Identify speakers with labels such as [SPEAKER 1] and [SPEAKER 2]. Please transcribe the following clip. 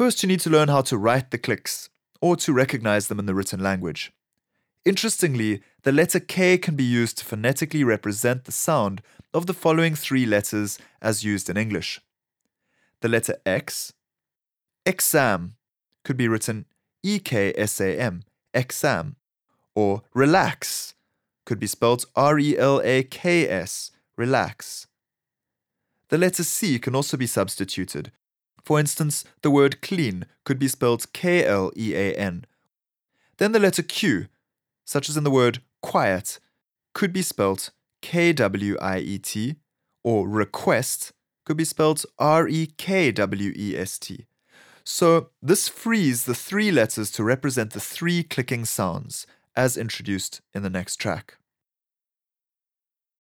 [SPEAKER 1] First, you need to learn how to write the clicks, or to recognize them in the written language. Interestingly, the letter K can be used to phonetically represent the sound of the following three letters as used in English. The letter X, exam, could be written E K S A M, exam, or relax, could be spelled R E L A K S, relax. The letter C can also be substituted. For instance, the word clean could be spelled K L E A N. Then the letter Q, such as in the word quiet, could be spelled K W I E T, or request could be spelled R E K W E S T. So this frees the three letters to represent the three clicking sounds, as introduced in the next track.